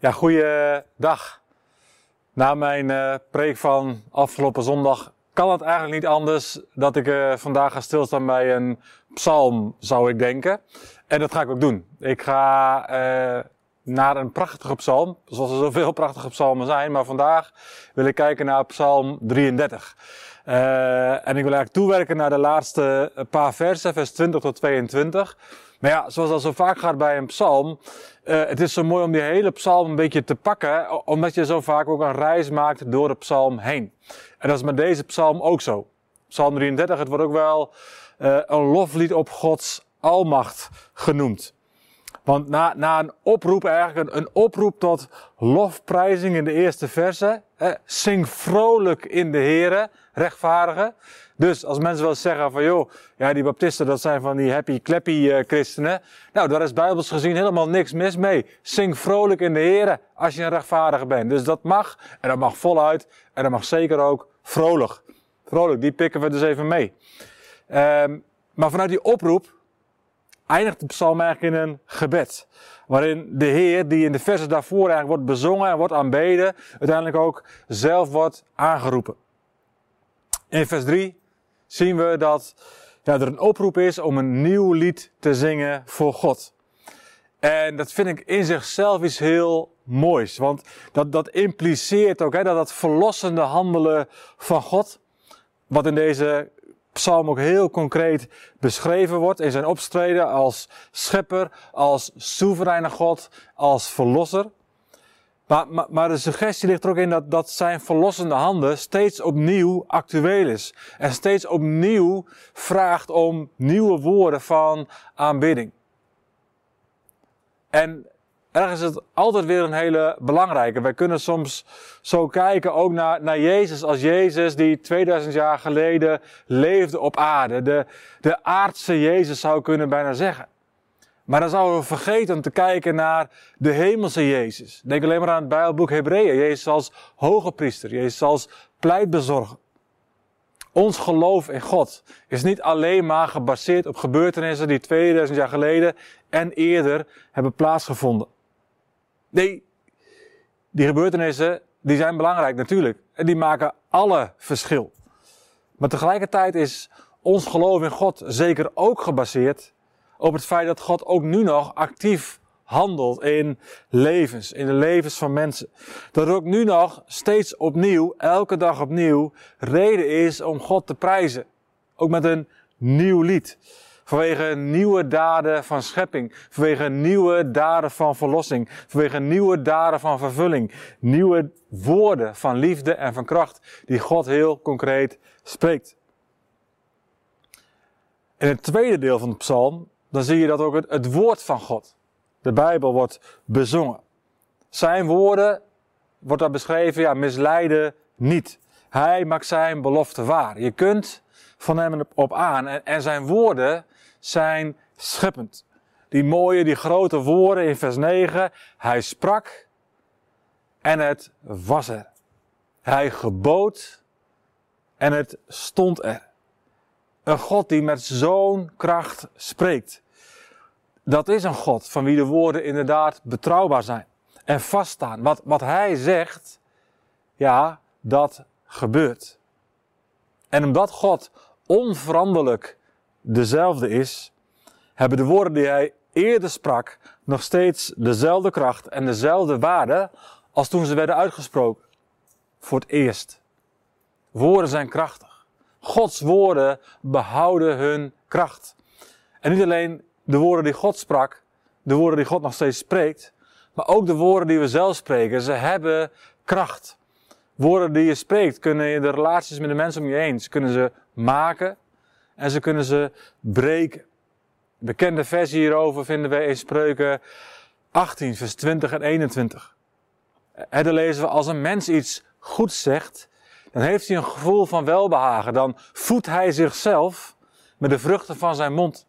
Ja, goeiedag. Na mijn uh, preek van afgelopen zondag kan het eigenlijk niet anders dat ik uh, vandaag ga stilstaan bij een psalm, zou ik denken. En dat ga ik ook doen. Ik ga uh, naar een prachtige psalm, zoals er zoveel prachtige psalmen zijn, maar vandaag wil ik kijken naar psalm 33. En ik wil eigenlijk toewerken naar de laatste paar versen, vers 20 tot 22. Maar ja, zoals dat zo vaak gaat bij een psalm, uh, het is zo mooi om die hele psalm een beetje te pakken, omdat je zo vaak ook een reis maakt door de psalm heen. En dat is met deze psalm ook zo. Psalm 33, het wordt ook wel een loflied op Gods almacht genoemd. Want na, na een oproep, eigenlijk een, oproep tot lofprijzing in de eerste verse, eh, zing vrolijk in de Here, rechtvaardigen. Dus als mensen wel zeggen van joh, ja die baptisten dat zijn van die happy clappy uh, christenen. Nou, daar is bijbels gezien helemaal niks mis mee. Zing vrolijk in de Here als je een rechtvaardige bent. Dus dat mag, en dat mag voluit, en dat mag zeker ook vrolijk. Vrolijk, die pikken we dus even mee. Um, maar vanuit die oproep eindigt de psalm eigenlijk in een gebed. Waarin de Heer, die in de versen daarvoor eigenlijk wordt bezongen en wordt aanbeden, uiteindelijk ook zelf wordt aangeroepen. In vers 3 zien we dat ja, er een oproep is om een nieuw lied te zingen voor God. En dat vind ik in zichzelf iets heel moois. Want dat, dat impliceert ook hè, dat dat verlossende handelen van God, wat in deze psalm ook heel concreet beschreven wordt in zijn opstreden als schepper, als soevereine God, als verlosser. Maar, maar, de suggestie ligt er ook in dat, dat zijn verlossende handen steeds opnieuw actueel is. En steeds opnieuw vraagt om nieuwe woorden van aanbidding. En ergens is het altijd weer een hele belangrijke. Wij kunnen soms zo kijken ook naar, naar Jezus als Jezus die 2000 jaar geleden leefde op aarde. De, de aardse Jezus zou kunnen bijna zeggen. Maar dan zouden we vergeten om te kijken naar de hemelse Jezus. Denk alleen maar aan het Bijbelboek Hebreeën. Jezus als hoge priester, Jezus als pleitbezorger. Ons geloof in God is niet alleen maar gebaseerd op gebeurtenissen die 2000 jaar geleden en eerder hebben plaatsgevonden. Nee, die gebeurtenissen die zijn belangrijk natuurlijk. En die maken alle verschil. Maar tegelijkertijd is ons geloof in God zeker ook gebaseerd op het feit dat God ook nu nog actief handelt in levens, in de levens van mensen. Dat er ook nu nog steeds opnieuw, elke dag opnieuw, reden is om God te prijzen. Ook met een nieuw lied. Vanwege nieuwe daden van schepping. Vanwege nieuwe daden van verlossing. Vanwege nieuwe daden van vervulling. Nieuwe woorden van liefde en van kracht die God heel concreet spreekt. In het tweede deel van de psalm, dan zie je dat ook het, woord van God. De Bijbel wordt bezongen. Zijn woorden, wordt daar beschreven, ja, misleiden niet. Hij maakt zijn belofte waar. Je kunt van hem op aan. En zijn woorden zijn scheppend. Die mooie, die grote woorden in vers 9. Hij sprak en het was er. Hij gebood en het stond er. Een God die met zo'n kracht spreekt. Dat is een God van wie de woorden inderdaad betrouwbaar zijn en vaststaan. Wat, wat hij zegt, ja, dat gebeurt. En omdat God onveranderlijk dezelfde is, hebben de woorden die hij eerder sprak nog steeds dezelfde kracht en dezelfde waarde als toen ze werden uitgesproken. Voor het eerst. Woorden zijn krachtig. Gods woorden behouden hun kracht. En niet alleen de woorden die God sprak, de woorden die God nog steeds spreekt, maar ook de woorden die we zelf spreken. Ze hebben kracht. Woorden die je spreekt kunnen in de relaties met de mensen om je heen, kunnen ze maken, en ze kunnen ze breken. De bekende versie hierover vinden we in Spreuken 18, vers 20 en 21. En dan lezen we, als een mens iets goeds zegt, dan heeft hij een gevoel van welbehagen. Dan voedt hij zichzelf met de vruchten van zijn mond.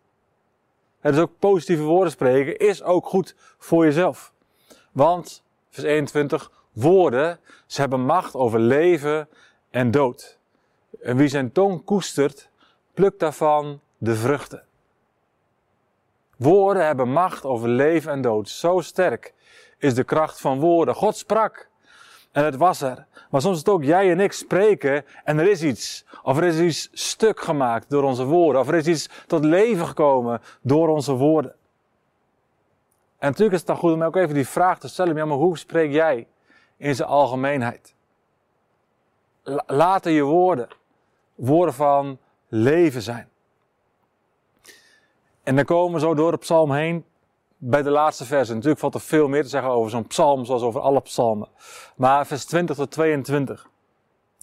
Het is ook positieve woorden spreken, is ook goed voor jezelf. Want, vers 21, woorden, ze hebben macht over leven en dood. En wie zijn tong koestert, pluk daarvan de vruchten. Woorden hebben macht over leven en dood. Zo sterk is de kracht van woorden. God sprak en het was er. Maar soms is het ook jij en ik spreken en er is iets. Of er is iets stuk gemaakt door onze woorden. Of er is iets tot leven gekomen door onze woorden. En natuurlijk is het dan goed om ook even die vraag te stellen. Maar hoe spreek jij in zijn algemeenheid? Laten je woorden woorden van leven zijn. En dan komen we zo door de psalm heen bij de laatste versen. Natuurlijk valt er veel meer te zeggen over zo'n psalm, zoals over alle psalmen. Maar vers 20 tot 22.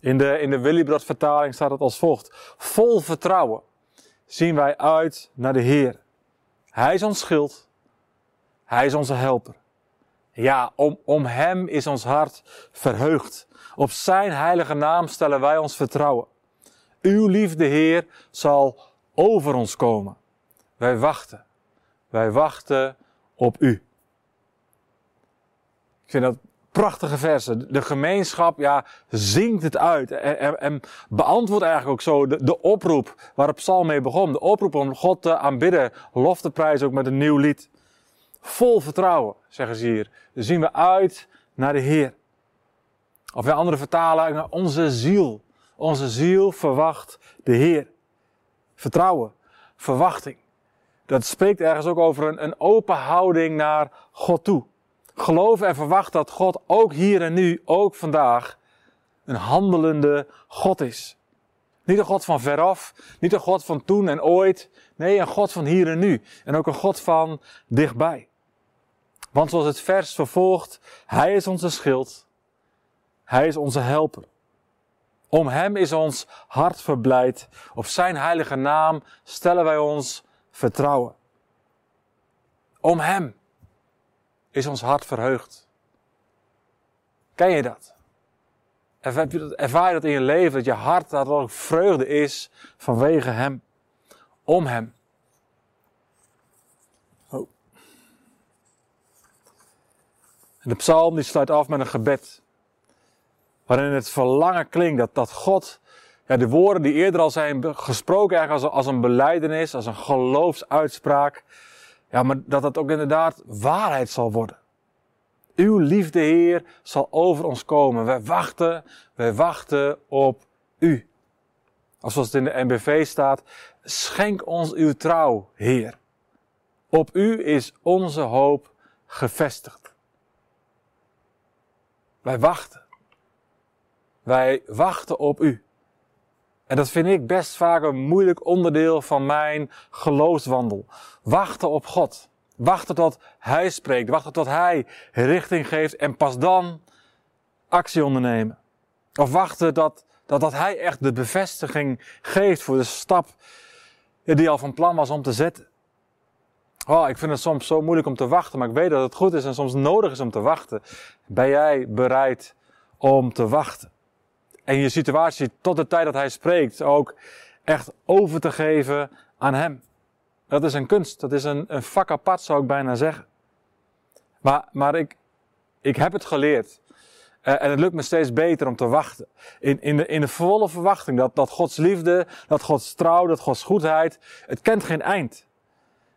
In de, in de Willibrod vertaling staat het als volgt. Vol vertrouwen zien wij uit naar de Heer. Hij is ons schild. Hij is onze helper. Ja, om, om Hem is ons hart verheugd. Op Zijn heilige naam stellen wij ons vertrouwen. Uw liefde, Heer, zal over ons komen. Wij wachten. Wij wachten op U. Ik vind dat prachtige versen. De gemeenschap, ja, zingt het uit. En, beantwoordt eigenlijk ook zo de, oproep waar het psalm mee begon. De oproep om God te aanbidden. Lof te prijzen ook met een nieuw lied. Vol vertrouwen, zeggen ze hier. Zien we uit naar de Heer. Of in andere vertalen, onze ziel. Onze ziel verwacht de Heer. Vertrouwen, verwachting. Dat spreekt ergens ook over een, een open houding naar God toe. Geloof en verwacht dat God ook hier en nu, ook vandaag, een handelende God is. Niet een God van veraf, niet een God van toen en ooit. Nee, een God van hier en nu. En ook een God van dichtbij. Want zoals het vers vervolgt, Hij is onze schild. Hij is onze helper. Om Hem is ons hart verblijd. Op Zijn heilige naam stellen wij ons vertrouwen. Om Hem is ons hart verheugd. Ken je dat? Ervaar je dat in je leven, dat je hart dat ook vreugde is vanwege Hem, om Hem. Oh. De psalm die sluit af met een gebed, waarin het verlangen klinkt dat, dat God ja, de woorden die eerder al zijn gesproken eigenlijk als, als een beleidenis, als een geloofsuitspraak. Ja, maar dat dat ook inderdaad waarheid zal worden. Uw liefde, Heer, zal over ons komen. Wij wachten, wij wachten op U. Als zoals het in de NBV staat, schenk ons uw trouw, Heer. Op U is onze hoop gevestigd. Wij wachten. Wij wachten op U. En dat vind ik best vaak een moeilijk onderdeel van mijn geloofswandel. Wachten op God. Wachten tot Hij spreekt. Wachten tot Hij richting geeft. En pas dan actie ondernemen. Of wachten dat, dat, dat Hij echt de bevestiging geeft voor de stap die al van plan was om te zetten. Oh, ik vind het soms zo moeilijk om te wachten, maar ik weet dat het goed is en soms nodig is om te wachten. Ben jij bereid om te wachten? En je situatie tot de tijd dat hij spreekt ook echt over te geven aan hem. Dat is een kunst, dat is een, een vak apart zou ik bijna zeggen. Maar, maar ik, ik heb het geleerd. Uh, en het lukt me steeds beter om te wachten. In, in, de, in de volle verwachting dat, dat Gods liefde, dat Gods trouw, dat Gods goedheid, het kent geen eind.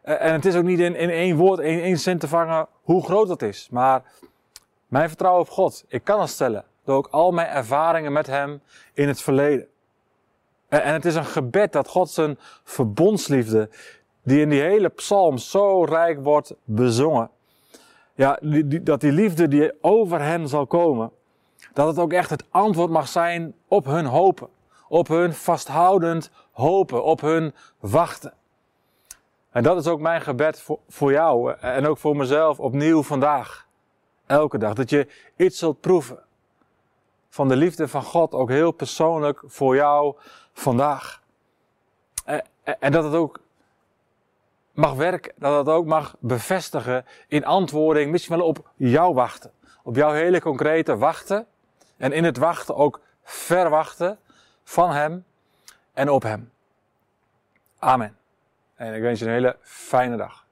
Uh, en het is ook niet in, in één woord, in één zin te vangen hoe groot dat is. Maar mijn vertrouwen op God, ik kan het stellen ook al mijn ervaringen met Hem in het verleden. En het is een gebed dat God zijn verbondsliefde, die in die hele psalm zo rijk wordt bezongen, ja, die, dat die liefde die over hen zal komen, dat het ook echt het antwoord mag zijn op hun hopen, op hun vasthoudend hopen, op hun wachten. En dat is ook mijn gebed voor, voor jou en ook voor mezelf opnieuw vandaag. Elke dag. Dat je iets zult proeven van de liefde van God ook heel persoonlijk voor jou vandaag. En dat het ook mag werken, dat het ook mag bevestigen in antwoording, misschien wel op jouw wachten. Op jouw hele concrete wachten. En in het wachten ook verwachten van Hem en op Hem. Amen. En ik wens je een hele fijne dag.